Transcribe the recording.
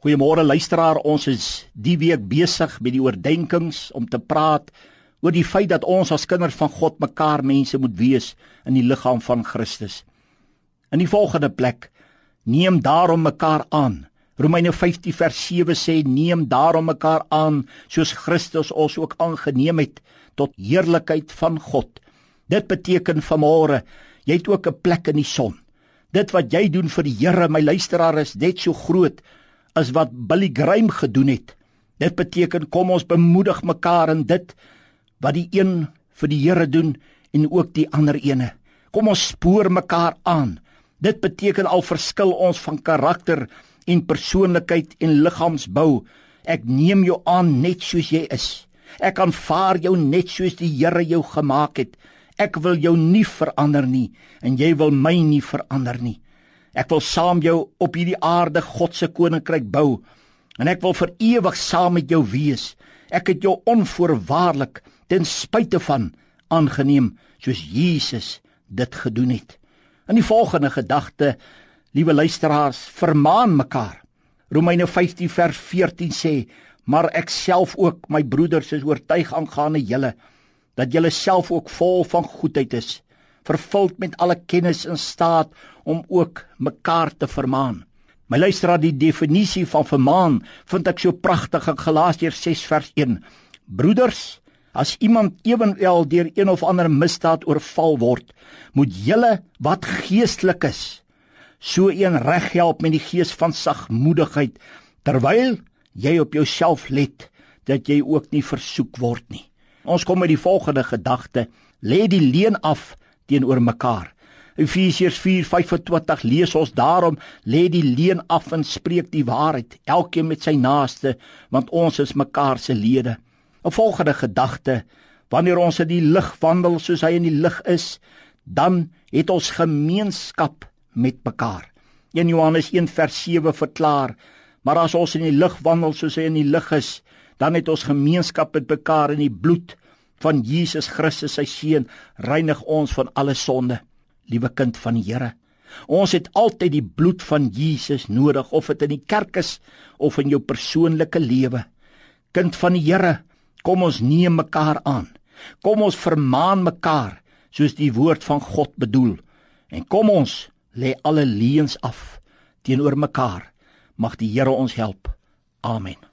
Goeiemôre luisteraar, ons is die week besig met die oordeenkings om te praat oor die feit dat ons as kinders van God mekaar mense moet wees in die liggaam van Christus. In die volgende plek: Neem daarom mekaar aan. Romeine 15 vers 7 sê: Neem daarom mekaar aan soos Christus ons ook aangeneem het tot heerlikheid van God. Dit beteken vanmôre, jy het ook 'n plek in die son. Dit wat jy doen vir die Here, my luisteraar, is net so groot as wat Billy Graham gedoen het. Dit beteken kom ons bemoedig mekaar in dit wat die een vir die Here doen en ook die ander ene. Kom ons spoor mekaar aan. Dit beteken al verskil ons van karakter en persoonlikheid en liggaamsbou. Ek neem jou aan net soos jy is. Ek aanvaar jou net soos die Here jou gemaak het. Ek wil jou nie verander nie en jy wil my nie verander nie. Ek wil saam jou op hierdie aarde God se koninkryk bou en ek wil vir ewig saam met jou wees. Ek het jou onvoorwaardelik ten spyte van aangeneem soos Jesus dit gedoen het. In die volgende gedagte, liewe luisteraars, vermaan mekaar. Romeine 15 vers 14 sê: "Maar ek self ook, my broeders, is oortuig aangaande julle dat julle self ook vol van goedheid is." Vervuld met alle kennis in staat om ook mekaar te vermaan. My luisteraar, die definisie van vermaan vind ek so pragtig in Galasiërs 6 vers 1. Broeders, as iemand ewenwel deur een of ander misdaad oorval word, moet julle wat geestelik is, so een reghelp met die gees van sagmoedigheid terwyl jy op jouself let dat jy ook nie versoek word nie. Ons kom met die volgende gedagte: lê die leuen af teenoor mekaar. Efesiërs 4:25 lees ons daarom lê die leuen af en spreek die waarheid elkeen met sy naaste want ons is mekaar se lede. 'n Volgende gedagte wanneer ons in die lig wandel soos hy in die lig is, dan het ons gemeenskap met mekaar. 1 Johannes 1:7 verklaar: Maar as ons in die lig wandel soos hy in die lig is, dan het ons gemeenskap met mekaar in die bloed van Jesus Christus sy seun reinig ons van alle sonde. Liewe kind van die Here, ons het altyd die bloed van Jesus nodig of dit in die kerk is of in jou persoonlike lewe. Kind van die Here, kom ons neem mekaar aan. Kom ons vermaan mekaar soos die woord van God bedoel. En kom ons lê alle leuns af teenoor mekaar. Mag die Here ons help. Amen.